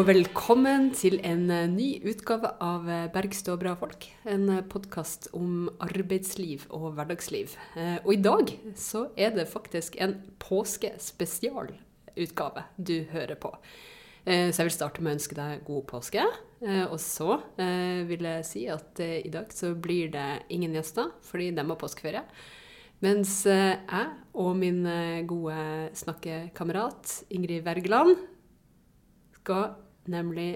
Velkommen til en eh, ny utgave av eh, Bergstå bra folk. En podkast om arbeidsliv og hverdagsliv. Eh, Og i dag så er det faktisk en påskespesialutgave du hører på. Eh, Så jeg vil starte med å ønske deg god påske. Eh, Og så eh, vil jeg si at eh, i dag så blir det ingen gjester, fordi de har påskeferie. Mens eh, jeg og min eh, gode snakkekamerat Ingrid Wergeland skal nemlig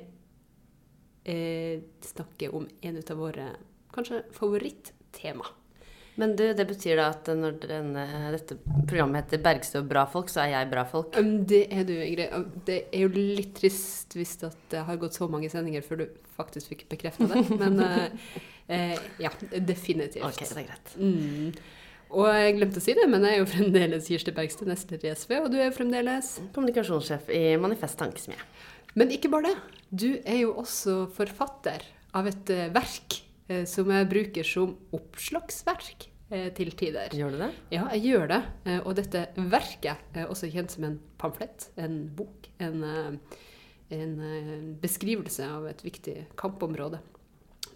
eh, snakke om en av våre kanskje favorittema. Men du, det betyr da at når denne, dette programmet heter Bergstø og bra folk, så er jeg bra folk? Um, det er du, Ingrid. Det er jo litt trist hvis det har gått så mange sendinger før du faktisk fikk bekrefta det. Men eh, eh, ja, definitivt. Ok, det er greit. Mm. Og jeg glemte å si det, men jeg er jo fremdeles Kirsti Bergstø, nestleder i SV, og du er fremdeles Kommunikasjonssjef i Manifest Tankesmie. Men ikke bare det. Du er jo også forfatter av et eh, verk eh, som jeg bruker som oppslagsverk eh, til tider. Gjør du det? Ja, jeg gjør det. Og dette verket er også kjent som en pamflett, en bok, en, en beskrivelse av et viktig kampområde.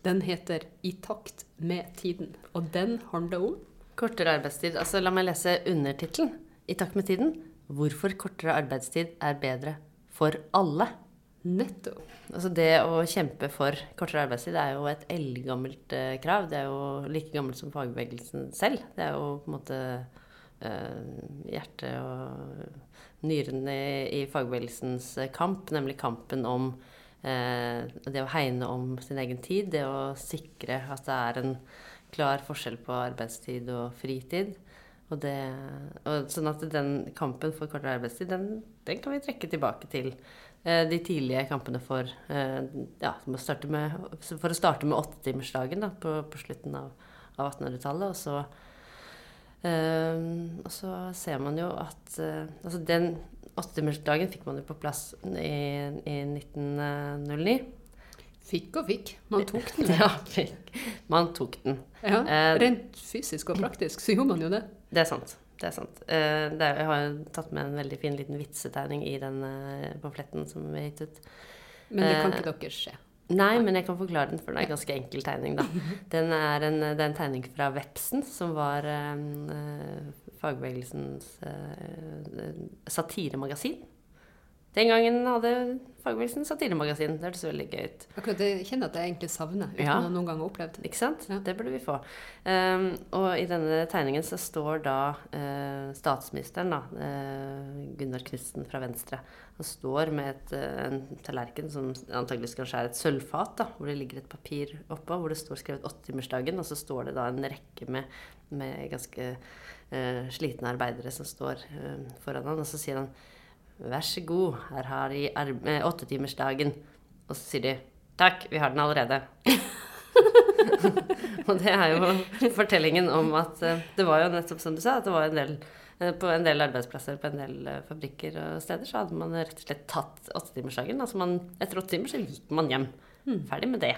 Den heter 'I takt med tiden', og den handler om Kortere arbeidstid. Altså, la meg lese undertittelen. I takt med tiden. Hvorfor kortere arbeidstid er bedre for alle. Nettopp Altså det å kjempe for kortere arbeidstid er jo et eldgammelt eh, krav. Det er jo like gammelt som fagbevegelsen selv. Det er jo på en måte eh, hjertet og nyrene i, i fagbevegelsens eh, kamp, nemlig kampen om eh, det å hegne om sin egen tid. Det å sikre at det er en klar forskjell på arbeidstid og fritid. Og det, og sånn at den kampen for kortere arbeidstid, den, den kan vi trekke tilbake til de tidlige kampene for eh, ja, å starte med, for å starte med åttetimersdagen på, på slutten av, av 1800-tallet. Og så eh, og så ser man jo at eh, altså den åttetimersdagen fikk man jo på plass i, i 1909. Fikk og fikk. Man tok den. Ja, fikk. man tok den. Ja, Eh, Rent fysisk og praktisk så gjorde man jo det. Det er sant. Det er sant. Eh, det er, jeg har tatt med en veldig fin liten vitsetegning i den eh, pamfletten som vi har gitt ut. Men det kan Eh, ikke dere se. Nei, men jeg kan forklare den, for det er en ganske enkel tegning, da. Den er en, det er en tegning fra Vepsen, som var eh, fagbevegelsens eh, satiremagasin. Den gangen hadde fagbevegelsen satiremagasin. Det hørtes veldig gøy ut. Akkurat det kjenner jeg at jeg egentlig savner, uten Ja. å noen gang ha opplevd det. Ikke sant? Ja. Det burde vi få. Um, og i denne tegningen så står da uh, statsministeren, da, uh, Gunnar Knudsen fra Venstre, han står med et, uh, en tallerken som antakeligvis kanskje er et sølvfat, da, hvor det ligger et papir oppå, hvor det står skrevet åttetimersdagen, og så står det da en rekke med, med ganske slitne arbeidere som står foran han, og så sier han Vær så god, her har de eh, åttetimersdagen. Og så sier de Takk, vi har den allerede. Og det er jo fortellingen om at eh, det var jo nettopp som du sa, at det var en del eh, på en del arbeidsplasser på en del fabrikker og steder så hadde man rett og slett tatt åttetimersdagen. Altså man, etter åtte timer så gikk man hjem. Ferdig med det.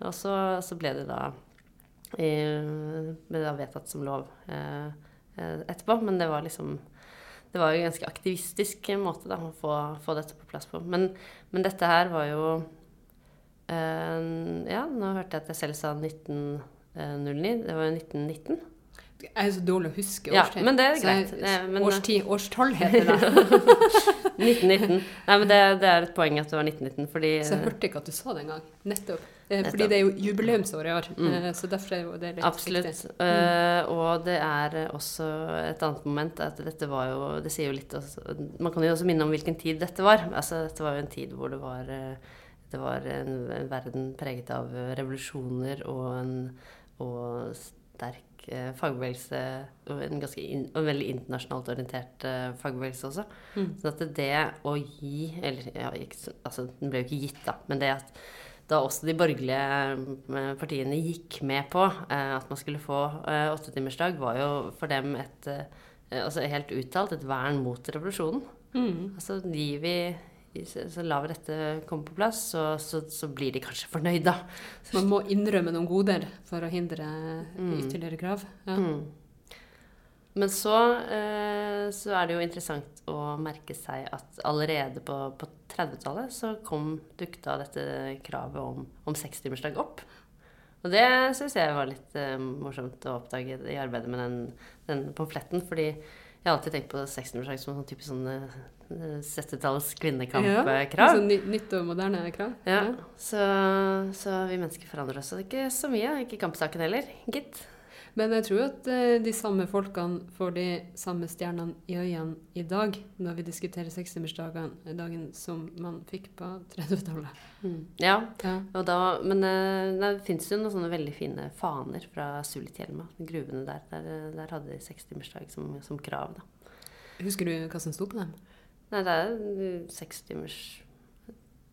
Og så, så ble det da eh, ble det da vedtatt som lov eh, etterpå. Men det var liksom Det var jo en ganske aktivistisk måte da, å få, få dette på plass på. Men, men dette her var jo eh, Ja, nå hørte jeg at jeg selv sa 1909. Det var jo 1919. Jeg er så dårlig å huske Ja, men det er greit. Det- årstid, årstall heter det. 1919. Nei, men det, det er et poeng at det var 1919, fordi Så jeg hørte ikke at du sa det engang. Nettopp. Eh, Nettopp. Fordi det er jo jubileumsår i år, Mm. eh, så derfor er det litt Absolutt. viktig. Eh, og det er også et annet moment at dette var jo Det sier jo litt også, Man kan jo også minne om hvilken tid dette var. Altså, dette var jo en tid hvor det var Det var en, en verden preget av revolusjoner og en og sterk eh, fagbevegelse og en ganske in, og en veldig internasjonalt orientert eh, fagbevegelse også. Mm. Sånn at det å gi Eller ja, ikke, altså, den ble jo ikke gitt, da, men det at da også de borgerlige eh, partiene gikk med på at man skulle få åttetimersdag, var jo for dem et altså helt uttalt et vern mot revolusjonen. Mm. Altså gir vi så lar vi dette komme på plass, så, så, så blir de kanskje fornøyd, da. Så, Man må innrømme noen goder for å hindre Mm. ytterligere krav. Ja. mm. Men så, eh, så er det jo interessant å merke seg at allerede på, på 30-tallet så kom dukta dette kravet om, om sekstimersdag opp. Og det syns jeg var litt eh, morsomt å oppdage i arbeidet med den, den pamfletten. Fordi jeg har alltid tenkt på sekstimersdag som en sånn typisk sånn eh, 70-tallets kvinnekampkrav. Ja, ny, nytt og moderne krav. Ja, så, så vi mennesker forandrer oss ikke så mye. Ikke kampsaken heller, gitt. Men jeg tror at eh, de samme folkene får de samme stjernene i øynene i dag, når vi diskuterer sekstimersdagen dagen som man fikk på 30-tallet. Ja, Ja. og da, men eh, det fins jo noen sånne veldig fine faner fra Sulitjelma, gruvene der. Der, der hadde de sekstimersdag som, som krav, da. Husker du hva som sto på dem? Nei, det er eh, sekstimers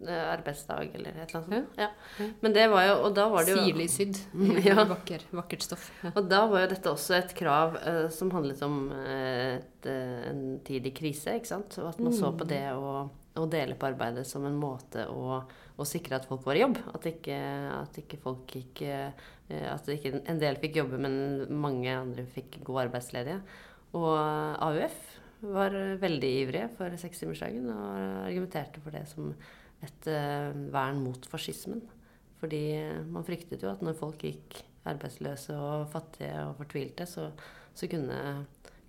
eh, arbeidsdag eller et eller annet sånt. Ja. Ja. Men det var jo Og da var det jo Sirlig sydd. Ja. Vakker, vakkert stoff. Og da var jo dette også et krav uh, som handlet om eh, et, en tid i krise, ikke sant. Og at man så på det å, å dele på arbeidet som en måte å, å sikre at folk var i jobb. At ikke, at ikke folk gikk At ikke en del fikk jobbe, men mange andre fikk gå arbeidsledige. Og AUF var veldig ivrige for sekstimersdagen og argumenterte for det som et eh, vern mot fascismen. Fordi man fryktet jo at når folk gikk arbeidsløse og fattige og fortvilte, så, så kunne,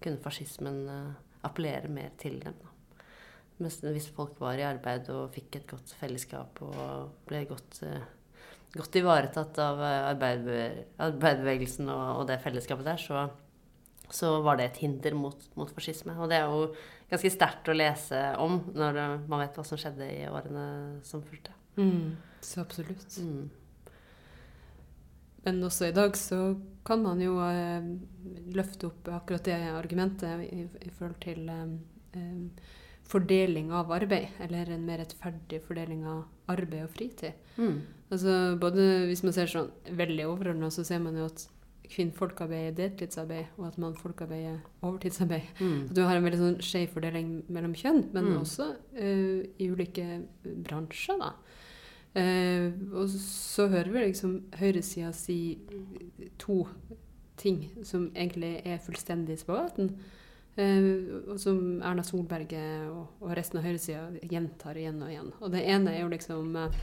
kunne fascismen eh, appellere mer til dem. Da. Mens hvis folk var i arbeid og fikk et godt fellesskap og ble godt, eh, godt ivaretatt av eh, arbeiderbevegelsen og, og det fellesskapet der, så, så var det et hinder mot, mot fascisme. Og det er jo ganske sterkt å lese om når man vet hva som skjedde i årene som fulgte. Mm. Så absolutt. Mm. Men også i dag så kan man jo eh, løfte opp akkurat det argumentet i, i forhold til eh, eh, fordeling av arbeid, eller en mer rettferdig fordeling av arbeid og fritid. Mm. Altså både Hvis man ser sånn veldig overordna, så ser man jo at kvinnfolkarbeid er deltidsarbeid, og at mannfolkarbeid er overtidsarbeid. Mm. At du har en veldig sånn skjev fordeling mellom kjønn, men Mm. også uh, i ulike bransjer, da. Uh, og så hører vi liksom høyresida si to ting som egentlig er fullstendig spagaten. Uh, og som Erna Solberg og, og resten av høyresida gjentar igjen og igjen. Og det ene er jo liksom eh,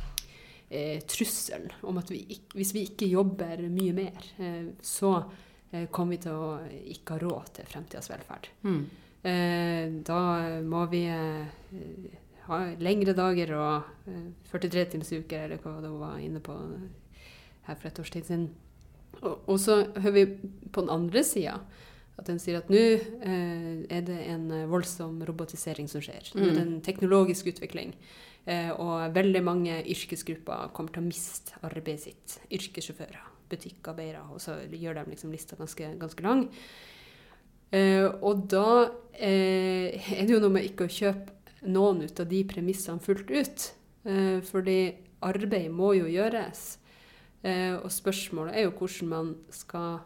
eh, trusselen om at vi hvis vi ikke jobber mye mer, eh, så eh, kommer vi til å ikke ha råd til fremtidas velferd. Mm. Da må vi ha lengre dager og eh, 43 times uker, eller hva du var inne på her for et års tid siden. Og, og så hører vi på den andre sida at den sier at nå eh, er det en voldsom robotisering som skjer. Nå er det en teknologisk utvikling. Eh, og veldig mange yrkesgrupper kommer til å miste arbeidet sitt. Yrkessjåfører, butikkarbeidere. Og så gjør de liksom lista ganske, ganske lang. Eh, og da eh, er det jo noe med ikke å kjøpe noen ut av de premissene fullt ut. Fordi arbeid må jo gjøres. Og spørsmålet er jo hvordan man skal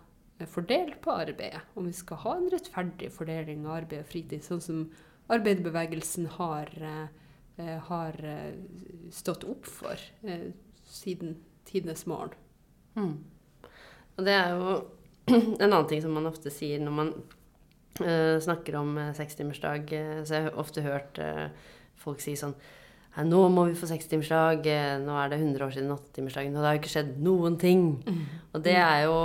fordele på arbeidet. Om vi skal ha en rettferdig fordeling av arbeid og fritid, sånn som arbeiderbevegelsen har, har eh, stått opp for eh, siden tidenes morgen. Mm. Og det er jo en annen ting som man ofte sier når man eh, snakker om uh, sekstimersdag. Uh, så jeg har ofte hørt eh, folk si sånn «Nei, nå må vi få sekstimersdag. eh, Nå er det 100 år siden åttetimersdagen, og det har jo ikke skjedd noen ting. Og det er jo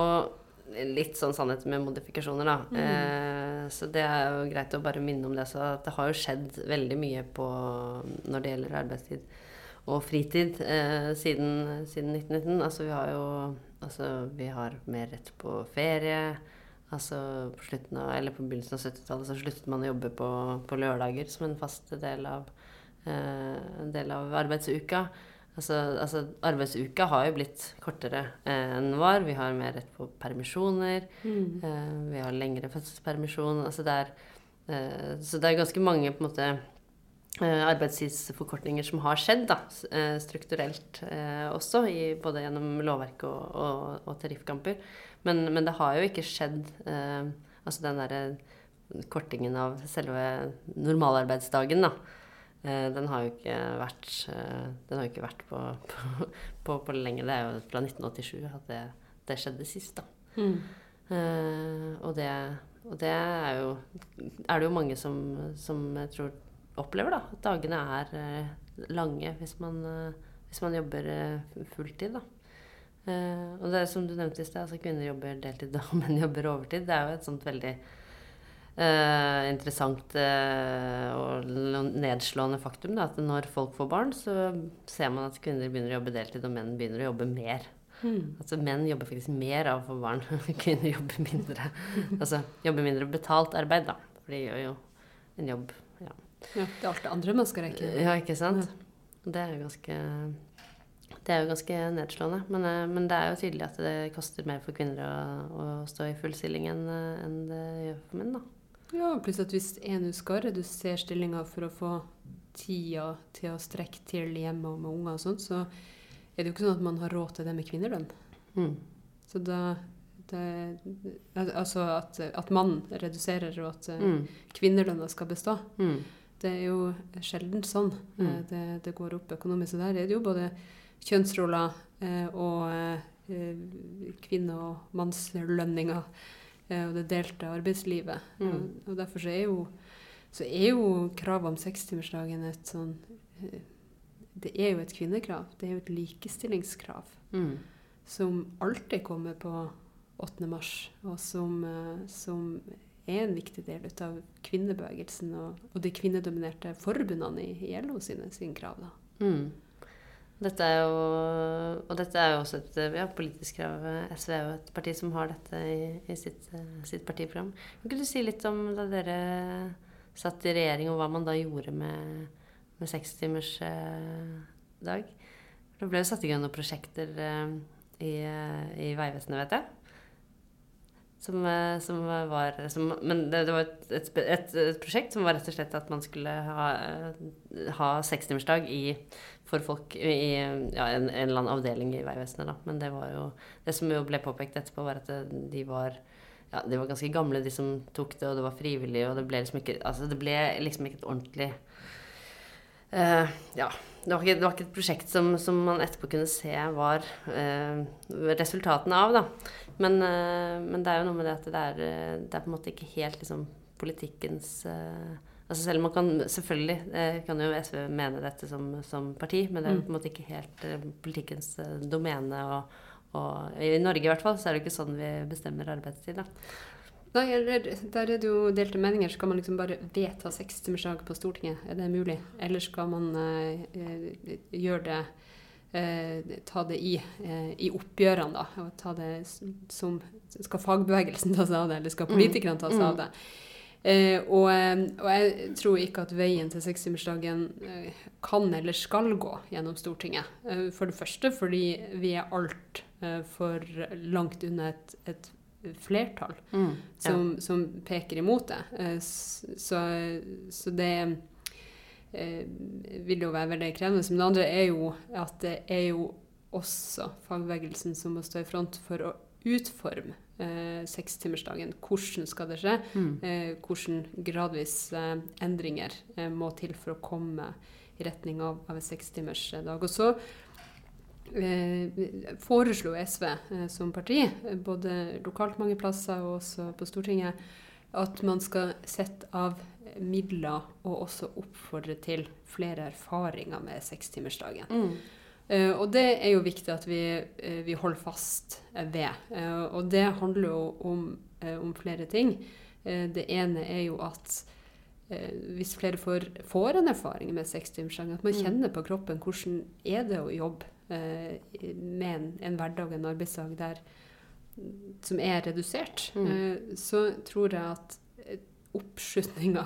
litt sånn sannhet med modifikasjoner, da. Eh, så det er jo greit å bare minne om det. Så det har jo skjedd veldig mye på når det gjelder arbeidstid og fritid eh, siden, siden 1919. Altså vi har jo altså, vi har mer rett på ferie. Altså på slutten av, eller på begynnelsen av 70-tallet så sluttet man å jobbe på, på lørdager som en fast del av, eh, del av arbeidsuka. Altså, altså arbeidsuka har jo blitt kortere eh, enn den var. Vi har mer rett på permisjoner. Eh, vi har lengre fødselspermisjon. Altså det er, eh, så det er ganske mange på en måte arbeidstidsforkortninger som har skjedd, da, strukturelt også, i, både gjennom lovverk og, og, og tariffkamper. Men, men det har jo ikke skjedd Altså den derre kortingen av selve normalarbeidsdagen, da. Eh, den har jo ikke vært eh, Den har jo ikke vært på, på, på, på lenge. Det er jo fra 1987 at det, det skjedde sist, da. Mm. Eh, og det, og det er jo, er det jo mange som, som jeg tror opplever, da. At dagene er lange hvis man, hvis man jobber fulltid, da. Uh, og det er som du nevnte i sted, altså kvinner jobber deltid og menn jobber overtid. Det er jo et sånt veldig eh, interessant eh, og nedslående faktum da, at når folk får barn, så ser man at kvinner begynner å jobbe deltid, og menn begynner å jobbe mer. Mm. Altså Menn jobber faktisk mer av å få barn. Kvinner jobber mindre. altså jobber mindre betalt arbeid, da. For de gjør jo en jobb. Ja, Ja, det er alt det andre man skal rekke. ja ikke sant? Det er jo ganske det er jo ganske nedslående. Men, eh, men det er jo tydelig at det koster mer for kvinner å, å stå i full stilling enn enn det gjør for menn. da. Ja, pluss at hvis en skal redusere stillinga for å få tida til å strekke til hjemme og med unger og sånt, så er det jo ikke sånn at man har råd til det med kvinnelønn. Mm. Så da det, Altså at, at mannen reduserer, og at eh, Mm. kvinnelønna skal bestå. Mm. Det er jo sjelden sånn eh, Mm. det, det går opp økonomisk. Så der er det jo både kjønnsroller eh, og eh, kvinne- og mannslønninger eh, og det delte arbeidslivet. Mm. Og, og derfor så er jo, så er jo kravet om sekstimersdagen et sånn eh, Det er jo et kvinnekrav. Det er jo et likestillingskrav Mm. som alltid kommer på 8. mars, og som, eh, som er en viktig del av kvinnebevegelsen og, og de kvinnedominerte forbundene i, i LO sine, sine krav. Da. Mm. Dette er jo, og dette er jo også et ja, politisk krav. SV er jo et parti som har dette i, i sitt, eh, sitt partiprogram. Kan du si litt om da dere satt i regjering, og hva man da gjorde med, med sekstimersdag? Det ble jo satt i gang noen prosjekter eh, i, eh, i Vegvesenet, vet jeg. Som, eh, som var som, Men det, det var et, et, et, prosjekt som var rett og slett at man skulle ha, eh, ha sekstimersdag for folk i ja, en, en eller annen avdeling i Vegvesenet. Da. Men det var jo Det som jo ble påpekt etterpå, var at de var ja, de var ganske gamle, de som tok det, og det var frivillig, og det ble liksom ikke Altså, det ble liksom ikke et ordentlig uh, Ja. Det var, ikke, det var ikke et prosjekt som, som man etterpå kunne se var uh, resultatene av, da. Men, eh, men det er jo noe med det at det er, eh, det er på en måte ikke helt liksom politikkens eh, Altså selv om man kan Selvfølgelig kan jo SV mene dette som, som parti, men det er jo på en måte ikke helt politikkens domene. Og, og i Norge i hvert fall så er det jo ikke sånn vi bestemmer arbeidstid, da. Nei, der er det jo delte meninger. Skal man liksom bare vedta sekstimersdag på Stortinget? Er det mulig? Eller skal man eh, gjøre det Ta det i, eh, i oppgjørene, da? Og ta det som Skal fagbevegelsen ta seg av det, eller skal politikerne ta seg av det? Eh, og, eh, og jeg tror ikke at veien til sekstimersdagen eh, kan eller skal gå gjennom Stortinget. Eh, for det første fordi vi er alt eh, for langt unna et, et flertall som, som peker imot det. Eh, Så, så det eh, vil jo være veldig krevende. Men det andre er jo at det er jo også fagbevegelsen som må stå i front for å utforme eh, sekstimersdagen. Hvordan skal det skje? Mm. Eh, hvordan gradvis eh, endringer eh, må til for å komme i retning av, av en sekstimersdag. Og så eh, foreslo SV eh, som parti, eh, både lokalt mange plasser og også på Stortinget, at man skal sette av midler og også oppfordre til flere erfaringer med sekstimersdagen. Mm. Uh, og det er jo viktig at vi, uh, vi holder fast ved. Uh, og det handler jo om, om flere ting. Det ene er jo at hvis flere får, får en erfaring med sekstimersdagen, at man Mm. kjenner på kroppen hvordan er det å jobbe med en, en hverdag, en arbeidsdag der, som er redusert, Mm. eh, så tror jeg at eh, oppslutninga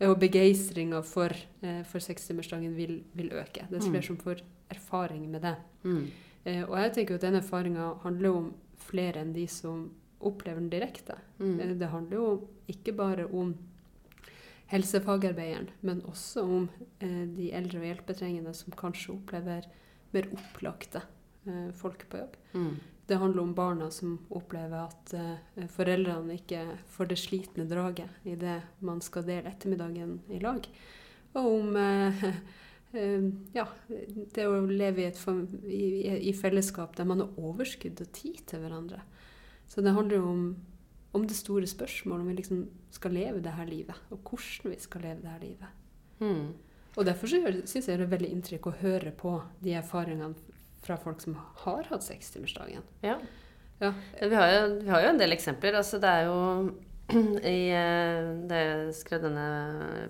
og begeistringa for, eh, for sekstimersdagen vil, vil øke. Det er Mm. flere som får erfaring med det. Mm. Eh, og jeg tenker at den erfaringa handler om flere enn de som opplever den direkte. Mm. Eh, det handler jo ikke bare om helsefagarbeideren, men også om eh, de eldre og hjelpetrengende som kanskje opplever mer opplagte eh, folk på jobb. Mm. Det handler om barna som opplever at uh, foreldrene ikke får det slitne draget idet man skal dele ettermiddagen i lag. Og om uh, uh, ja, det å leve i, et, i, i- i fellesskap der man har overskudd og tid til hverandre. Så det handler jo om om det store spørsmålet om vi liksom skal leve det her livet, og hvordan vi skal leve det her livet. Mm. Og derfor syns jeg det er veldig inntrykk å høre på de erfaringene fra folk som har hatt sekstimersdagen. Ja. Ja. Vi har, jo, vi har jo en del eksempler. Altså, det er jo i, det Da jeg skrev denne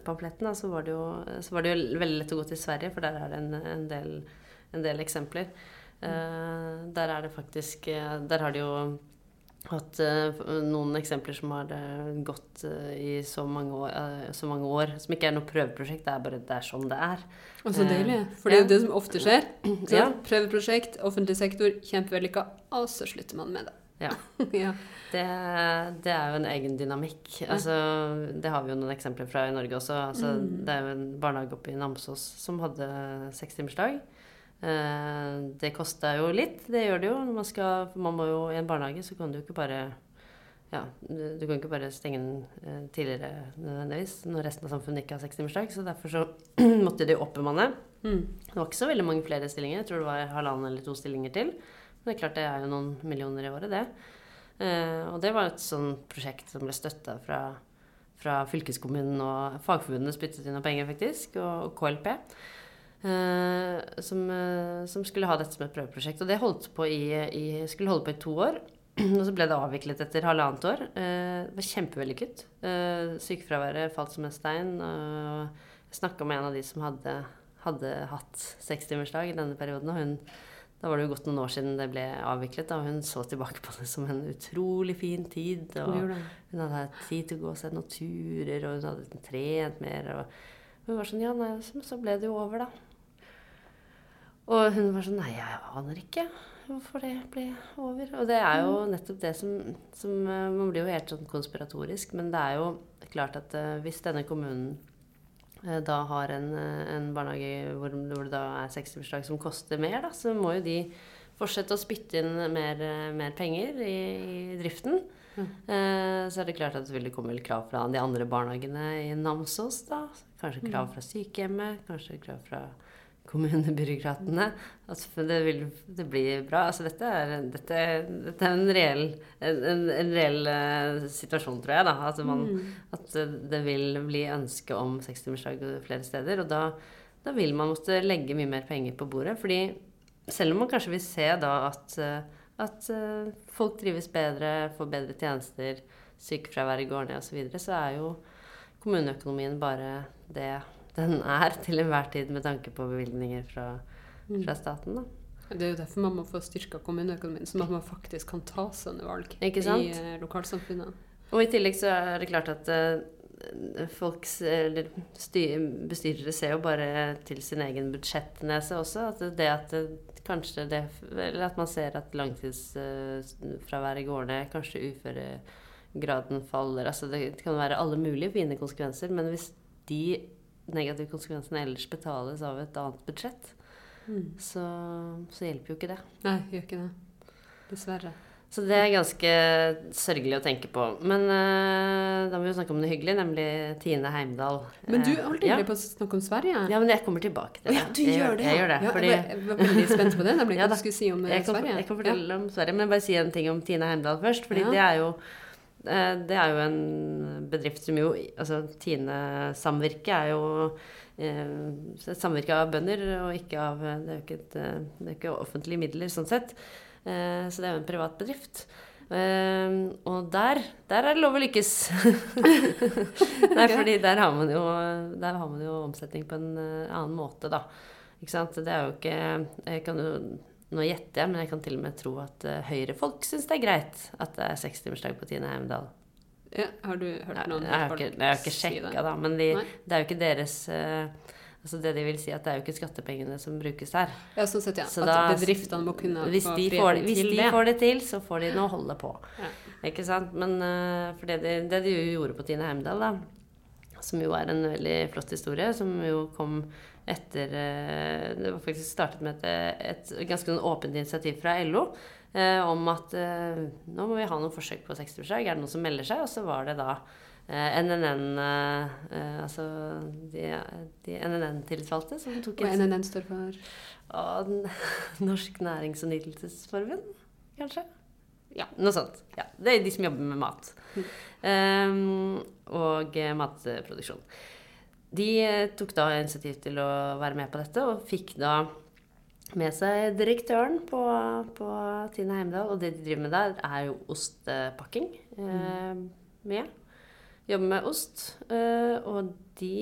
pamfletten, da, så, var det jo, så var det jo veldig lett å gå til Sverige, for der er det en, en, del, en del eksempler. Eh, der er det faktisk eh, Der har de jo hatt eh, noen eksempler som har eh, gått eh, i så mange, år, så mange år. Som ikke er noe prøveprosjekt, det er bare det er sånn det er. Og så deilig. For det er jo det som ofte skjer. Ja. Prøveprosjekt, offentlig sektor, kjempevellykka, og så slutter man med det. Ja. ja. Det, det er jo en egen dynamikk. Altså, det har vi jo noen eksempler fra i Norge også. Altså, Mm. Det er jo en barnehage oppe i Namsos som hadde sekstimersdag. Eh, det koster jo litt, det gjør det jo. Man, skal, man må jo, I en barnehage så kan du ikke bare ja, du, kan ikke bare stenge den eh, tidligere nødvendigvis når resten av samfunnet ikke har sekstimersdag. Så derfor så måtte de oppbemanne. Mm. Det var ikke så veldig mange flere stillinger. Jeg tror det var halvannen eller to stillinger til. Men det er klart det er jo noen millioner i året, det. Eh, og det var et sånn prosjekt som ble støtta fra, fra fylkeskommunen og Fagforbundet spyttet inn noen penger, faktisk, og KLP. Eh, som, eh, som skulle ha dette som et prøveprosjekt. Og det holdt på i, i, skulle holde på i to år. Og så ble det avviklet etter halvannet år. Eh, det var kjempevellykket. Sykefraværet falt som en stein. Og jeg snakka med en av de som hadde, hadde hatt sekstimersdag i denne perioden. Og hun, da var det jo gått noen år siden det ble avviklet. Og hun så tilbake på det som en utrolig fin tid. Og hun hadde hatt tid til å gå og se noen turer, og hun hadde trent mer. Og hun var sånn Ja, nei, så så ble det jo over, da. Og hun var sånn Nei, jeg aner ikke hvorfor det ble over. Og det er jo nettopp det som, som eh, Man blir jo helt sånn konspiratorisk, men det er jo klart at eh, hvis denne kommunen eh, da har en, en barnehage hvor, det da er 60-bursdag som koster mer, da, så må jo de fortsette å spytte inn mer, mer penger i, i driften. Mm. Så er det klart at det vil komme krav fra de andre barnehagene i Namsos. da. Kanskje krav fra sykehjemmet, kanskje krav fra kommunebyråkratene. At det vil det blir bra. Altså dette er, dette, dette er en reell, en, en, reell uh, situasjon, tror jeg. da. At, man, Mm. at det vil bli ønske om sekstimersdag flere steder. Og da, da vil man måtte legge mye mer penger på bordet. fordi selv om man kanskje vil se da at, eh, at uh, folk trives bedre, får bedre tjenester, sykefraværet går ned osv., så, videre, så er jo kommuneøkonomien bare det den er til enhver tid med tanke på bevilgninger fra, Mm. fra staten. da. Det er jo derfor man må få styrka kommuneøkonomien, sånn at man faktisk kan ta sånne valg Ikke sant? i eh, lokalsamfunnene. Og i tillegg så er det klart at eh, folks eller sty- bestyrere ser jo bare til sin egen budsjettnese også. At det at det, kanskje det Eller at man ser at langtidsfraværet går ned, kanskje uføregraden faller. Altså det kan være alle mulige fine konsekvenser, men hvis de negative konsekvensene ellers betales av et annet budsjett, Mm. så, så hjelper jo ikke det. Nei, gjør ikke det. Dessverre. Så det er ganske sørgelig å tenke på. Men uh, da må vi jo snakke om det hyggelige, nemlig Tine Heimdal. Men du Eh, er aldri ja. på å snakke om Sverige? Ja, men jeg kommer tilbake til det. Ja, du jeg gjør det, Jeg gjør det, ja. fordi jeg, var, veldig spent på det, nemlig hva du skulle si om eh, jeg kan, Sverige. jeg kan fortelle om Sverige, men bare si en ting om Tine Heimdal først. Fordi det er jo eh, det er jo en bedrift som jo Altså Tine Samvirke er jo eh, et samvirke av bønder, og ikke av Det er jo ikke, et, eh, det er ikke offentlige midler sånn sett. Eh, så det er jo en privat bedrift. Eh, og der, der er det lov å lykkes. Nei, fordi der har man jo, der har man jo omsetning på en eh, annen måte, da. Ikke sant? Det er jo ikke jeg kan jo, Nå gjetter jeg, men jeg kan til og med tro at uh, Høyre-folk syns det er greit at det er sekstimersdag på Tine Heimdal. Ja, har du hørt Jeg, noen jeg har ikke, jeg har ikke si sjekka, det? da, men de, det er jo ikke deres uh, Altså det de vil si, at det er jo ikke skattepengene som brukes her. Ja, sånn sett, ja. Så at da- bedriftene må kunne Hvis få de, får, hvis de det. får det til, så får de nå holde på. Ja. Ikke sant? Men uh, for det de, det de jo gjorde på Tine Heimdal, da, som jo er en veldig flott historie, som jo kom etter eh, Det var faktisk startet med et, et ganske sånn åpent initiativ fra LO. eh, om at eh, nå må vi ha noen forsøk på sekstimersdag. Er det noen som melder seg? Og så var det da eh, NNN eh, eh, Altså de, de NNN-tillitsvalgte som tok Hva NNN står for Og, Norsk Nærings- og Nytelsesforbund, kanskje? Ja, noe sånt. Ja, det er de som jobber med mat. Um, og matproduksjon. De eh, tok da initiativ til å være med på dette, og fikk da med seg direktøren på, på Tine Heimdal. Og det de driver med der, er jo ostepakking. Eh, med. Jobber med ost. Eh, og de,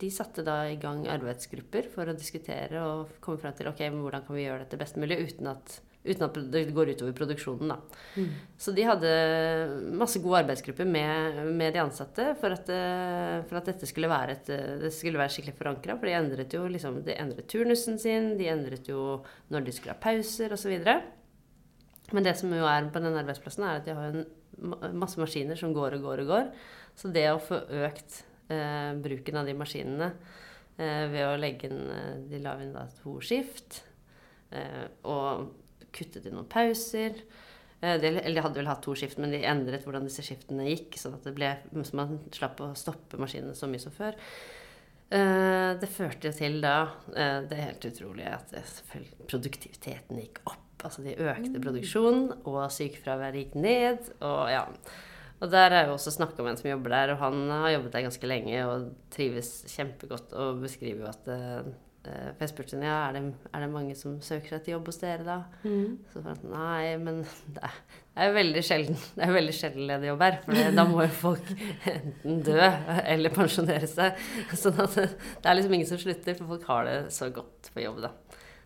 de, satte da i gang arbeidsgrupper for å diskutere og komme frem til ok, hvordan kan vi gjøre dette best mulig uten at uten at det går utover produksjonen. Da. Mm. Så de hadde masse gode arbeidsgrupper med, med de ansatte for at, eh, for at, dette skulle være, et, det skulle være skikkelig forankra. For de endret jo liksom, de endret turnusen sin, de endret jo når de skulle ha pauser osv. Men det som jo er på den arbeidsplassen, er at de har en masse maskiner som går og går og går. Så det å få økt eh, bruken av de maskinene eh, ved å legge inn eh, De la inn da to skift. Eh, og kuttet i noen pauser. Eh, de, eller de hadde vel hatt to skift, men de endret hvordan disse skiftene gikk. sånn at det ble, så man slapp å stoppe maskinene så mye som før. Eh, det førte til da eh, Det helt utrolig at produktiviteten gikk opp. Altså de økte mm. produksjonen, og sykefraværet gikk ned. Og ja. Og der har jeg også snakka med en som jobber der, og han har jobbet der ganske lenge og trives kjempegodt og beskriver jo at for jeg spurte ja, er det, er det mange som søker seg til jobb hos dere da. Mm. Så sa hun nei, men det er, det er veldig sjelden det er veldig sjelden ledig jobb her. For da må jo folk enten dø eller pensjonere seg. Sånn at det, er liksom ingen som slutter, for folk har det så godt på jobb, da.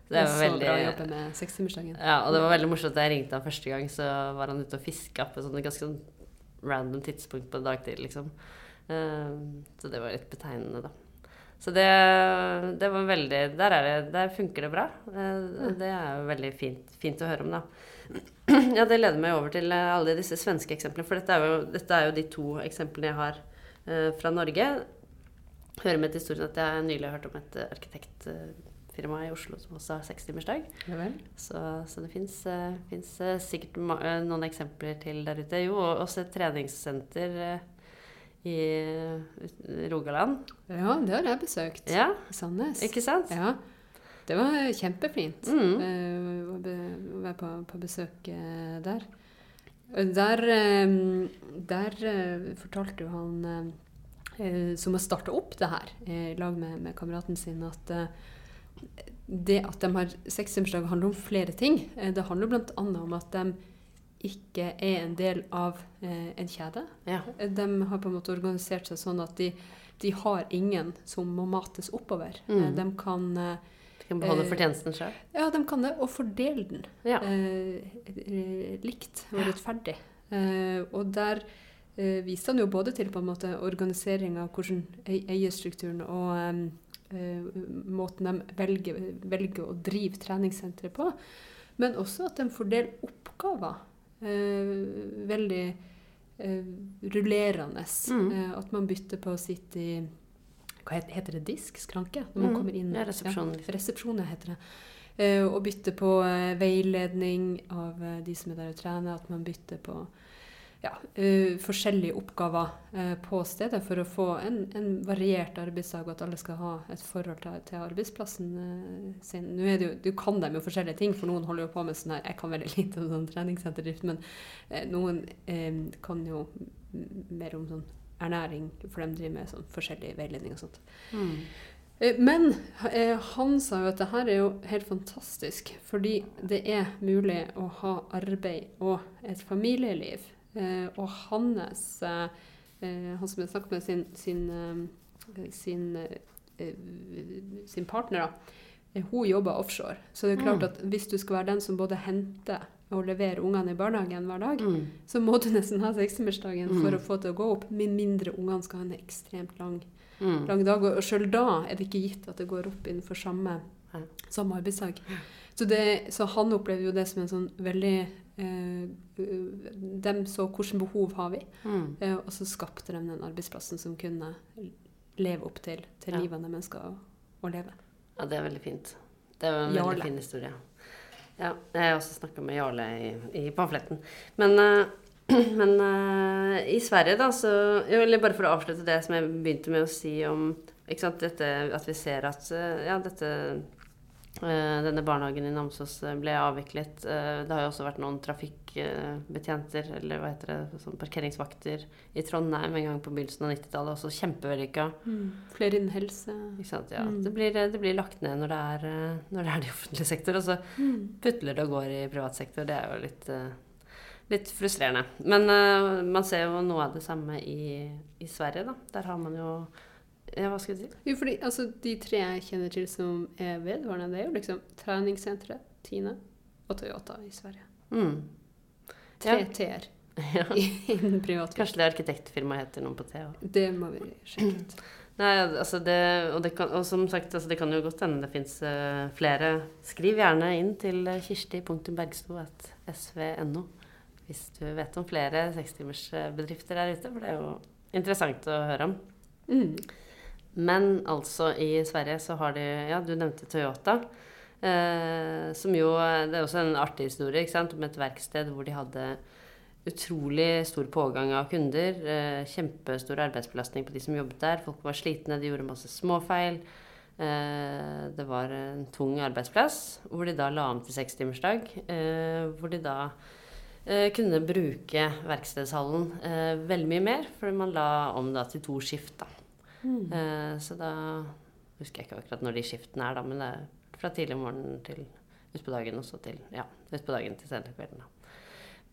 Så det var så veldig, bra å jobbe med sekstimersdagen. Ja, og det var veldig morsomt da jeg ringte han første gang, så var han ute og fiska på et ganske sånn random tidspunkt på dagtid, liksom. Uh, så det var litt betegnende, da. Så det, det, var veldig Der, det, der funker det bra. Det er jo veldig fint, fint, å høre om, da. Ja, det leder meg over til alle disse svenske eksemplene. For dette er jo, dette er jo de to eksemplene jeg har eh, fra Norge. Hører med til historien at jeg nylig har hørt om et arkitektfirma i Oslo som også har sekstimersdag. Ja så, så det fins eh, sikkert noen eksempler til der ute. Jo, også et treningssenter. Uh, i Rogaland. Ja, det har jeg besøkt. Ja. Sandnes. Ikke sant? Ja. Det var kjempefint mm. uh, å være på, på, besøk uh, der. Der, um, der uh, fortalte jo han som har starta opp det her i lag med, med kameraten sin, at det at de har sekstimersdag, handler om flere ting. det handler bl.a. om at de ikke er en del av eh, en kjede. Ja. De har på en måte organisert seg sånn at de, de har ingen som må mates oppover. Mm. Eh, de kan eh, De kan beholde fortjenesten sjøl? Ja, de kan det. Og fordele den ja. eh, likt og rettferdig. Eh, og der eh, viste han jo både til på en måte organiseringa, hvordan eierstrukturen og måten de velger, velger å drive treningssenteret på, men også at de fordeler oppgaver Eh, veldig eh, rullerende. Mm. Eh, at man bytter på å sitte i Hva heter det? Disk? Skranke? Når man mm. kommer inn. Ja, resepsjon. Ja, resepsjon heter det. Og bytte på veiledning av de som er der og trener. At man bytter på ja, uh, forskjellige oppgaver uh, på stedet for å få en, en, variert arbeidsdag, og at alle skal ha et forhold til, til arbeidsplassen uh, sin. Nå er det jo, Du kan dem jo forskjellige ting, for noen holder jo på med sånn her Jeg kan veldig lite om sånn treningssenterdrift, men noen kan jo mer om sånn ernæring, for de driver med sånn forskjellig veiledning og sånt. Mm. Men han sa jo at det her er jo helt fantastisk, fordi det er mulig å ha arbeid og et familieliv og hans eh, eh, Han som jeg snakket med sin, sin, sin, sin partner, da, hun jobber offshore. Så det er klart mm. at hvis du skal være den som både henter og leverer ungene i barnehagen hver dag, mm. så må du nesten ha sekstimersdagen mm. for å få det til å gå opp. Med mindre ungene skal ha en ekstremt lang, mm. lang dag. Og sjøl da er det ikke gitt at det går opp innenfor samme, samme arbeidsdag. Så, det, så, han opplever jo det som en sånn veldig Eh, de så hvilke behov har vi, mm. Eh, og så skapte de den arbeidsplassen som kunne leve opp til, til ja. livet de ønsker å, å, leve. Ja, det er veldig fint. Det er en Jarle. veldig fin historie. Ja, jeg har også snakka med Jarle i, i pamfletten. Men, uh, men i Sverige, da, så Eller bare for å avslutte det som jeg begynte med å si om ikke sant, dette, at vi ser at ja, dette Eh, denne barnehagen i Namsos eh, ble avviklet. Eh, det har jo også vært noen trafikkbetjenter, eller hva heter det, sånn parkeringsvakter i Trondheim en gang på begynnelsen av 90-tallet. Også kjempevellykka. Mm. Flere innen helse. Ikke sant? Ja, Mm. det, blir, det blir lagt ned når det er, når det er i offentlig sektor. Og så Mm. putler det og går i privat sektor. Det er jo litt, litt frustrerende. Men man ser jo noe av det samme i, i Sverige, da. Der har man jo hva skal jeg si? Jo, fordi altså, De tre jeg kjenner til som er vedvarende, det er jo liksom treningssenteret, Tine og Toyota i Sverige. Mm. Tre Ja. T-er Ja. innen privat. Kanskje det arkitektfirmaet heter noe på T òg. Det må vi sjekke ut. Nei, altså det, og, det kan, og som sagt, altså det kan jo godt hende det fins flere. Skriv gjerne inn til kirsti.bergsto.sv.no hvis du vet om flere sekstimersbedrifter der ute. For det er jo interessant å høre om. Mm. Men altså, i Sverige så har de Ja, du nevnte Toyota. Eh, som jo Det er også en artig historie ikke sant? om et verksted hvor de hadde utrolig stor pågang av kunder. Eh, kjempestor arbeidsbelastning på de som jobbet der. Folk var slitne, de gjorde masse småfeil. Eh, det var en tung arbeidsplass hvor de da la om til sekstimersdag. Eh, hvor de da eh, kunne bruke verkstedshallen eh, veldig mye mer, fordi man la om da til to skift. da. Mm. Eh, så da husker jeg ikke akkurat når de skiftene er, da, men det er fra tidlig morgen til utpå dagen og så til ja, utpå dagen til sent på kvelden. Da.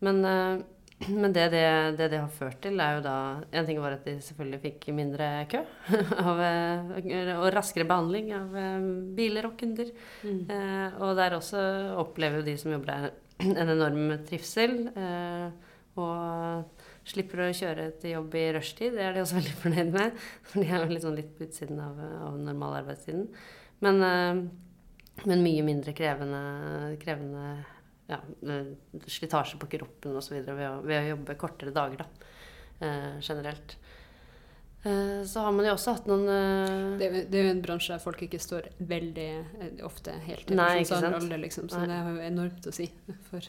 Men, uh, men det, det, det det har ført til, er jo da En ting var at de selvfølgelig fikk mindre kø av, eh, og raskere behandling av biler og kunder. Mm. Uh, og der også opplever jo de som jobber der, en enorm trivsel. Og slipper å kjøre til jobb i rushtid. Det er de også veldig fornøyd med. De er jo sånn litt på utsiden av, av normalarbeidstiden. Men, eh, men mye mindre krevende, krevende ja, eh, slitasje på kroppen osv. Ved, å- ved å jobbe kortere dager, da. Eh, generelt. Eh, så har man jo også hatt noen eh, Det, er jo- det er jo en bransje der folk ikke står veldig ofte helt i sånn ikke sant? Alle, liksom, så Nei. det har jo enormt å si for,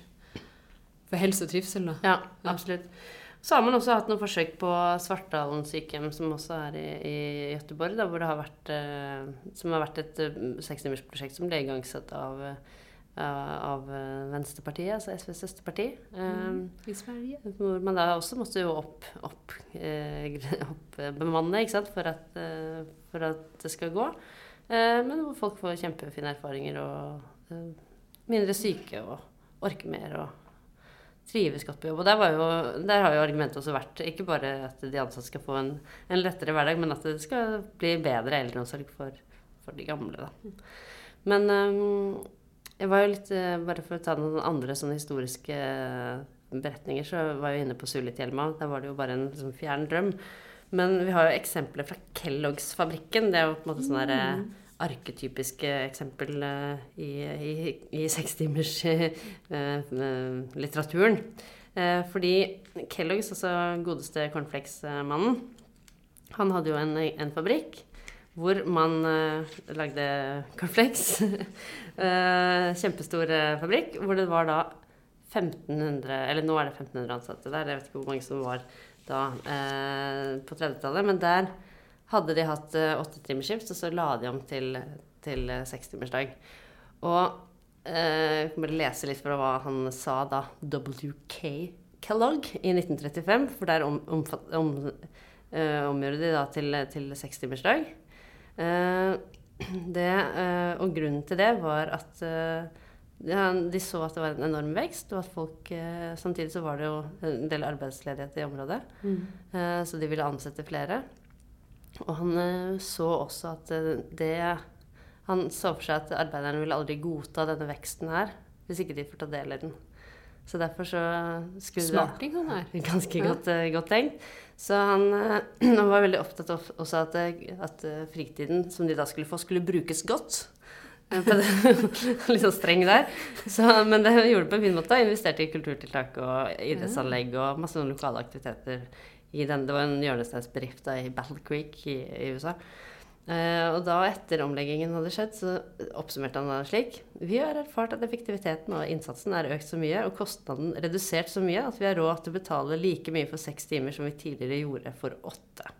for helse og trivsel. Da. Ja, Ja. Så har man også hatt noen forsøk på Svartdalen sykehjem, som også er i, i Göteborg, da, hvor det har vært, eh, som har vært et eh, sekstimersprosjekt som ble igangsatt av, eh, av Venstrepartiet, altså SVs søsterparti. Mm, I Sverige. Hvor man da også måtte jo opp, opp, opp bemanne, ikke sant, for at, for at det skal gå. Men hvor folk får kjempefine erfaringer og mindre syke og orker mer og trives godt på jobb. Og der, var jo, der har jo argumentet også vært ikke bare at de ansatte skal få en, en lettere hverdag, men at det skal bli bedre eldreomsorg for, for de gamle, da. Men um, jeg var jo litt eh, Bare for å ta noen andre sånne historiske eh, beretninger, så var jeg jo inne på Sulitjelma. Der var det jo bare en liksom, fjern drøm. Men vi har jo eksempler fra Kelloggs-fabrikken. Det er jo på en måte sånn derre eh, arketypiske eksempel eh, i, i, i sekstimerslitteraturen. Eh, fordi Kellogg's, altså godeste cornflakes-mannen, han hadde jo en, en fabrikk hvor man eh, lagde cornflakes. Eh, kjempestor eh, fabrikk hvor det var da 1500 Eller nå er det 1500 ansatte der. Jeg vet ikke hvor mange som var da eh, på 30-tallet. Men der hadde de hatt eh, åttetimersskift, og så la de om til, til eh, sekstimersdag. Og eh, jeg bare lese litt fra hva han sa da. WK Kellogg i 1935. For der om, om, om, eh, omgjorde de da til, til sekstimersdag. Eh, det, og grunnen til det var at de så at det var en enorm vekst, og at folk Samtidig så var det jo en del arbeidsledighet i området, Mm. eh, så de ville ansette flere. Og han eh, så også at eh, det Han så for seg at arbeiderne ville aldri godta denne veksten her, hvis ikke de får ta del i den. Så derfor så skulle Smarting han er. Ganske Ja. godt, eh, godt tenkt. Så han, han var veldig opptatt av også at, at fritiden som de da skulle få, skulle brukes godt. Litt sånn streng der. Så, men det gjorde det på en fin måte. Investerte i kulturtiltak og idrettsanlegg og masse lokale aktiviteter. I den, det var en hjørnesteinsbedrift i Battle Creek i, i USA. Uh, og da etter omleggingen hadde skjedd, så oppsummerte han det slik. Vi har erfart at effektiviteten og innsatsen er økt så mye, og kostnaden redusert så mye, at vi har råd til å betale like mye for seks timer som vi tidligere gjorde for åtte.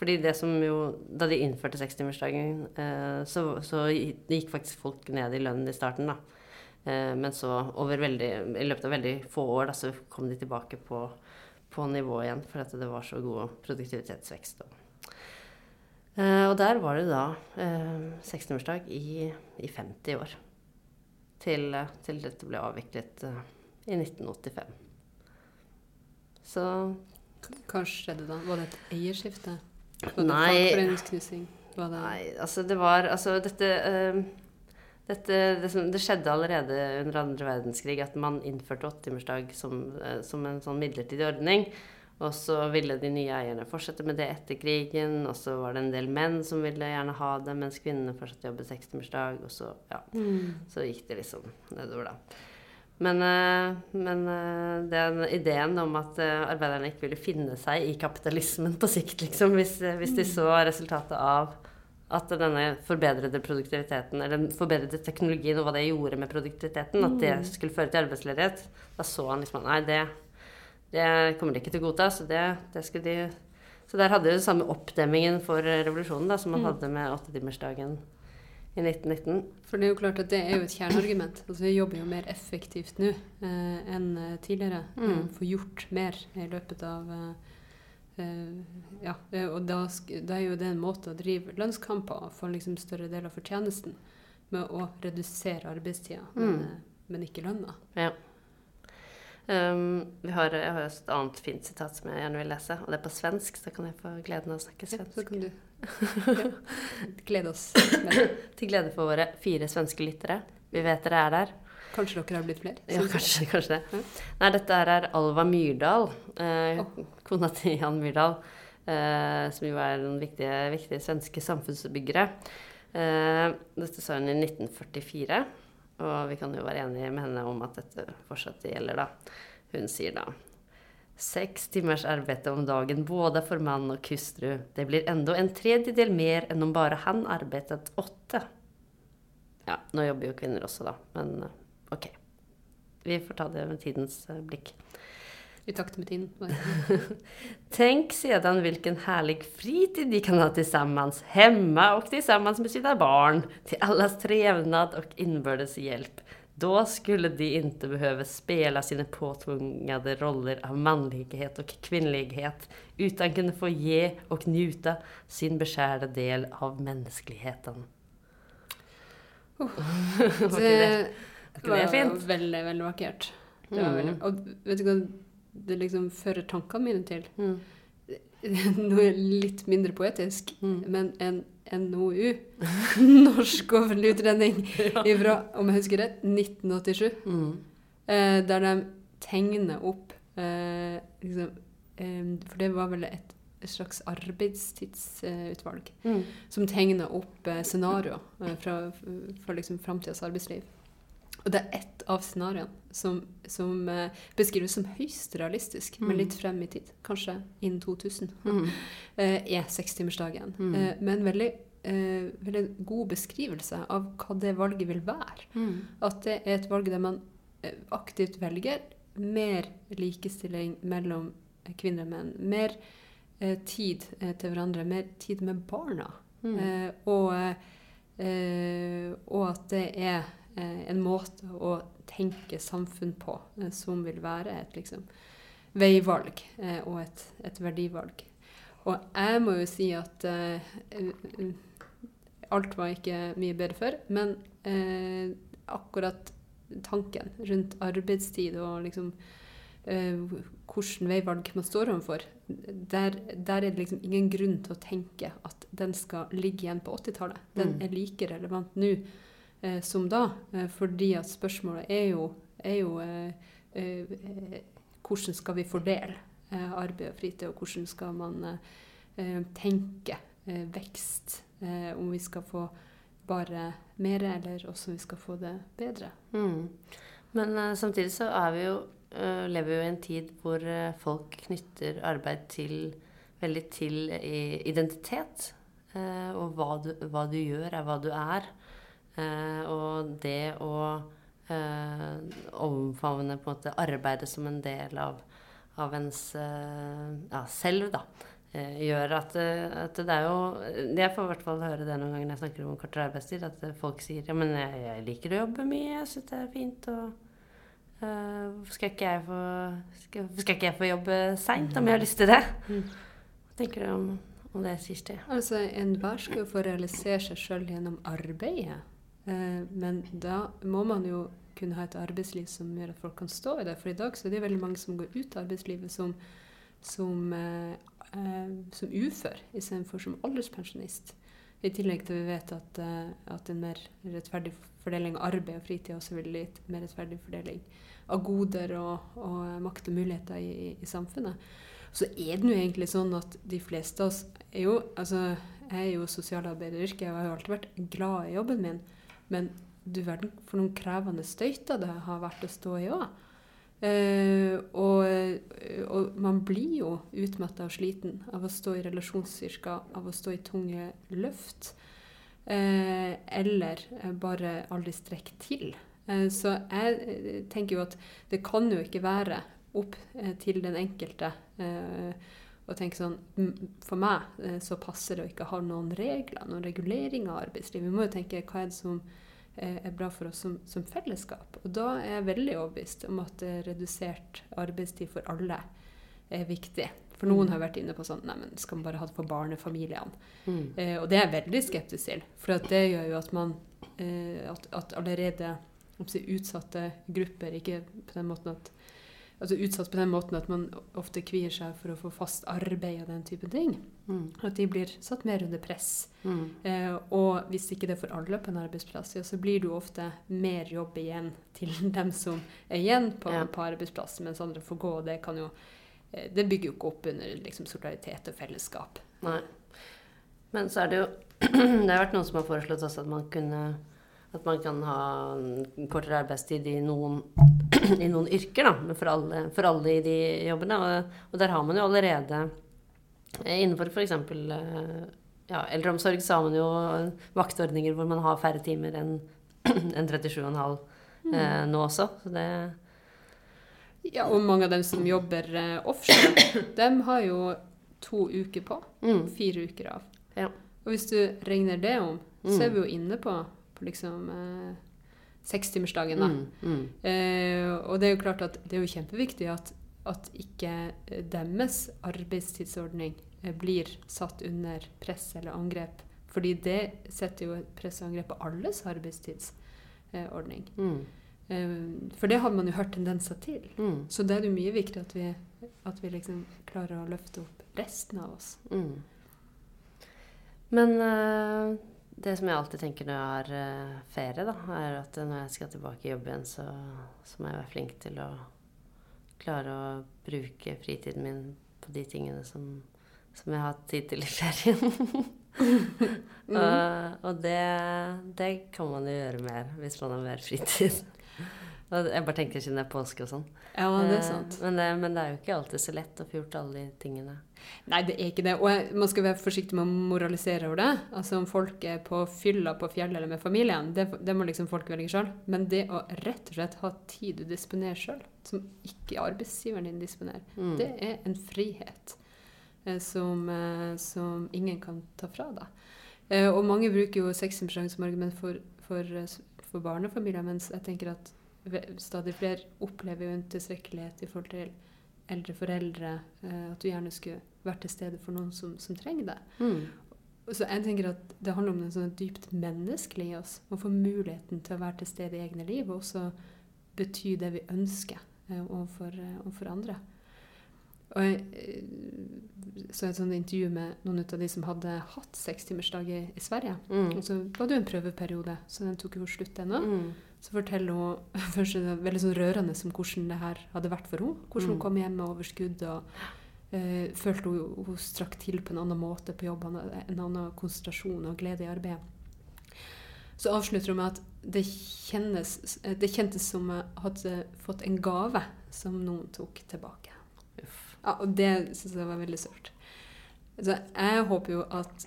Fordi det som jo Da de innførte sekstimersdagen, uh, så, så gikk faktisk folk ned i lønnen i starten, da. Uh, men så over veldig, i løpet av veldig få år da, så kom de tilbake på, på nivå igjen, for at det var så god produktivitetsvekst. Eh, og der var det da eh, sekstimersdag i, i 50 år. Til, til, dette ble avviklet eh, i 1985. Så Hva skjedde da? Var det et eierskifte? Var det Nei. fagforeningsknusing? Var det Nei, altså det var Altså dette eh, dette, det, som, det skjedde allerede under andre verdenskrig at man innførte åttetimersdag som, eh, som en sånn midlertidig ordning. Og så ville de nye eierne fortsette med det etter krigen. Og så var det en del menn som ville gjerne ha det, mens kvinnene fortsatte å jobbe sekstimersdag. Og så, ja, så gikk det liksom nedover, da. Men, eh, men eh, den ideen om at arbeiderne ikke ville finne seg i kapitalismen på sikt, liksom, hvis, hvis de så resultatet av at denne forbedrede produktiviteten, eller den forbedrede teknologien og hva det gjorde med produktiviteten, at det skulle føre til arbeidsledighet, da så han liksom at nei, det, det kommer de ikke til å godta. Så det, det skulle de Så der hadde de den samme oppdemmingen for revolusjonen da, som man hadde med åttetimersdagen i 1919. For det er jo klart at det er jo et kjerneargument. Altså Vi jobber jo mer effektivt nå eh, enn eh, tidligere. Mm. Eh, Får gjort mer i løpet av eh, Ja, eh, og da, da er jo det en måte å drive lønnskamper og få liksom større del av fortjenesten med å redusere arbeidstida, men, Mm. eh, men ikke lønna. Ja. Um, vi har, jeg har et annet fint sitat som jeg gjerne vil lese, og det er på svensk, så kan jeg få gleden av å snakke Ja, så svensk. kan du ja, glede oss. Til glede for våre fire svenske lyttere. Vi vet dere er der. Kanskje dere har blitt flere? Ja, kanskje, kanskje det. Ja. Nei, dette her er Alva Myrdal, eh, oh. kona til Jan Myrdal, eh, som jo er den viktige, viktige svenske samfunnsbyggere. Eh, dette sa hun i 1944, og vi kan jo være enige med henne om at dette fortsatt gjelder, da. Hun sier da Seks timers arbeid om dagen både for mann og hustru. Det blir enda en tredjedel mer enn om bare han arbeidet åtte. Ja, nå jobber jo kvinner også, da, men eh, ok. Vi får ta det med tidens eh, blikk. I takt med tiden. Tenk Tänk sedan vilken härlig fritid de kan ha tillsammans hemma och tillsammans med sina barn till allas trevnad och inbördes hjälp. Då skulle de inte behöva spela sina påtvingade roller av manlighet och kvinnlighet utan kunna få ge och njuta sin beskärda del av mänskligheten. Var det, Det var ikke det fint? veldig, veldig vakkert. Det var Mm. veldig, og vet du hva det liksom fører tankene mine til? Mm. Noe litt mindre poetisk, Mm. men en NOU, Norsk offentlig utredning, ifra, om jeg husker rett, 1987, Mm. eh, der de tegner opp eh, liksom, eh, For det var vel et, et slags arbeidstidsutvalg Mm. som tegner opp eh, scenarioer eh, fra, for liksom framtidas arbeidsliv. Og det er ett av scenarioene som, som eh, beskrives som høyst realistisk, men Mm. litt frem i tid, kanskje innen 2000, Mm. eh, er sekstimersdagen. Mm. Eh, med en veldig, veldig god beskrivelse av hva det valget vil være. Mm. At det er et valg der man aktivt velger mer likestilling mellom kvinner og menn. Mer tid til hverandre, mer tid med barna. Mm. Og, og at det er en måte å tenke samfunn på eh, som vil være et liksom, veivalg eh, og et, et verdivalg. Og jeg må jo si at eh, eh, alt var ikke mye bedre før, men uh, akkurat tanken rundt arbeidstid og liksom uh, hvilken veivalg man står overfor, der, der er det liksom ingen grunn til å tenke at den skal ligge igjen på 80-tallet. Den Mm. er like relevant nå eh, som da, eh, fordi at spørsmålet er jo, er jo eh, eh, hvordan skal vi fordele arbeid og fritid, og hvordan skal man tenke vekst, om vi skal få bare mer, eller også om vi skal få det bedre. Mm. Men eh, samtidig så er vi jo, eh, lever vi jo i en tid hvor eh, folk knytter arbeid til veldig til identitet. og hva du, hva du gjør, er hva du er. Eh, og det å eh, omfavne på en måte arbeidet som en del av, av ens eh, ja, selv, da. gjør at, at, det er jo Jeg får i hvert fall høre det noen ganger når jeg snakker om kortere arbeidstid, at folk sier ja, men jeg, jeg liker å jobbe mye, jeg syns det er fint. og uh, skal, ikke jeg få, skal, skal, ikke jeg få jobbe seint om jeg har lyst til det? Mm. Hva tenker du om, om det, Kirsti? Altså, Enhver skal jo få realisere seg sjøl gjennom arbeidet. Uh, men da må man jo kunne ha et arbeidsliv som gjør at folk kan stå i det. For i dag så er det veldig mange som går ut av arbeidslivet som, som, eh, som ufør istedenfor som alderspensjonist. I tillegg til vi vet at, at en mer rettferdig fordeling av arbeid og fritid også vil gi mer rettferdig fordeling av goder og, og makt og muligheter i, i, samfunnet. Så er det jo egentlig sånn at de fleste av oss er jo altså, Jeg er jo sosialarbeideryrke og har jo alltid vært glad i jobben min. Men du verden for noen krevende støyter det har vært å stå i òg. Uh, og, og, man blir jo utmatta og sliten av å stå i relasjonsyrker, av å stå i tunge løft. Uh, eller bare aldri strekke til. Eh, så jeg eh, tenker jo at det kan jo ikke være opp eh, til den enkelte å tenke sånn For meg så passer det å ikke ha noen regler, noen regulering av arbeidslivet. Vi må jo tenke hva er det som er bra for oss som, som fellesskap. Og da er jeg veldig overbevist om at redusert arbeidstid for alle er viktig. For noen mm. har vært inne på sånn Nei, men skal man bare ha det for barnefamiliene? Mm. Eh, og det er jeg veldig skeptisk til. For det gjør jo at man eh, at, at allerede utsatte grupper. Ikke på den måten at altså utsatt på den måten at man ofte kvier seg for å få fast arbeid og den type ting. Mm. At de blir satt mer under press. Mm. Eh, og hvis ikke det er for alle på en arbeidsplass, ja, så blir det jo ofte mer jobb igjen til dem som er igjen på, ja. på arbeidsplassen, mens andre får gå. og Det, kan jo, eh, det bygger jo ikke opp under liksom, solidaritet og fellesskap. Nei. Men så er det jo Det har vært noen som har foreslått også at man kunne at man kan ha kortere arbeidstid i noen, i noen yrker, da, men for alle, for alle, i de jobbene. Og, og, der har man jo allerede eh, innenfor f.eks. Eh, ja, eldreomsorg så har man jo vaktordninger hvor man har færre timer enn en 37,5 mm. eh, nå også. Så det Ja, og mange av dem som jobber eh, offshore, dem har jo to uker på. Mm. Fire uker av. Ja. Og hvis du regner det om, så er mm. vi jo inne på på liksom eh, sekstimersdagen. da. Mm, mm. Eh, og det er jo klart at det er jo kjempeviktig at, at ikke eh, deres arbeidstidsordning eh, blir satt under press eller angrep. Fordi det setter jo press og angrep på alles arbeidstidsordning. Mm. Eh, for det hadde man jo hørt tendenser til. Mm. Så det er jo mye viktig at vi, at vi liksom klarer å løfte opp resten av oss. Mm. Men det som jeg alltid tenker når jeg har uh, ferie, da, er at når jeg skal tilbake i jobb igjen, så, så, må jeg være flink til å klare å bruke fritiden min på de tingene som, som jeg har hatt tid til i ferien. mm. og, og det, det, kan man jo gjøre mer hvis man har mer fritid. Jeg bare tenker siden det er påske og sånn. Ja, det er eh, sant. Men det, men det, er jo ikke alltid så lett å få gjort alle de tingene. Nei, det er ikke det. Og jeg, man skal være forsiktig med å moralisere over det. Altså Om folk er på fylla på fjellet eller med familien, det, det må liksom folk velge sjøl. Men det å rett og slett ha tid du disponerer sjøl, som ikke arbeidsgiveren din disponerer, mm. det er en frihet eh, som, eh, som, ingen kan ta fra deg. Eh, og mange bruker jo sekstimersdagen som argument for, for, eh, for barnefamilier, mens jeg tenker at stadig flere opplever jo en tilstrekkelighet i forhold til eldre foreldre. Eh, at du gjerne skulle vært til stede for noen som, som trenger det. Mm. Så jeg tenker at Det handler om noe sånn dypt menneskelig i oss. Å få muligheten til å være til stede i egne liv, og også bety det vi ønsker eh, overfor, eh, overfor andre. Og jeg så et sånt intervju med noen av de som hadde hatt sekstimersdag i, i Sverige. Mm. Og så var det jo en prøveperiode, så den tok jo slutt ennå. Mm. Så forteller hun først det veldig sånn rørende om hvordan det her hadde vært for henne. Hvordan hun mm. kom hjem med overskudd. og uh, Følte hun hun strakk til på en annen måte på jobb, en annen konsentrasjon og glede i arbeidet. Så avslutter hun med at det, kjennes, det kjentes som jeg hadde fått en gave som noen tok tilbake. Ja, og det syns jeg var veldig sørt. Så jeg håper jo at,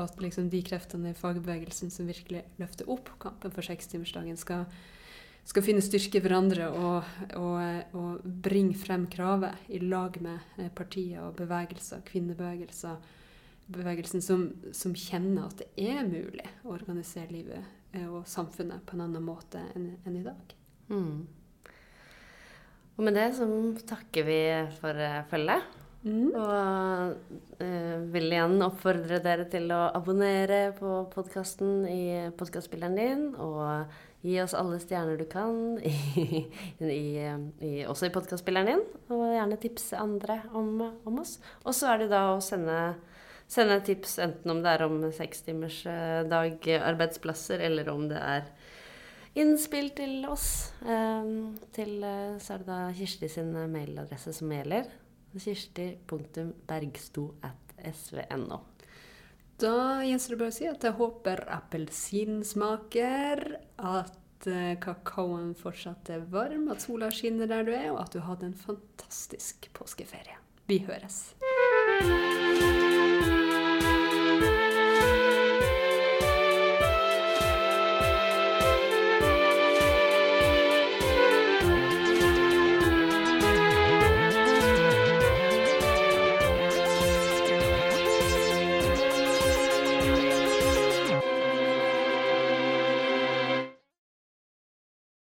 at liksom de kreftene i fagbevegelsen som virkelig løfter opp kampen for sekstimersdagen, skal, skal finne styrke i hverandre og, og, og bringe frem kravet i lag med eh, partier og bevegelser, kvinnebevegelser, bevegelsen som, som kjenner at det er mulig å organisere livet eh, og samfunnet på en annen måte enn enn i dag. Mm. Og med det så takker vi for eh, følget. Mm. Og eh, vil igjen oppfordre dere til å abonnere på podkasten i podkastspilleren din. Og gi oss alle stjerner du kan, i, i, i, også i podkastspilleren din. Og gjerne tipse andre om, om oss. Og så er det da å sende, sende tips enten om det er om sekstimersdag arbeidsplasser, eller om det er innspill til oss. Eh, til, eh, så er det da Kirsti sin mailadresse som gjelder kirsti.bergsto.svno. Da gjenstår det bare å si at jeg håper appelsinsmaker, at eh, kakaoen fortsatt er varm, at sola skinner der du er, og at du hadde en fantastisk påskeferie. Vi høres.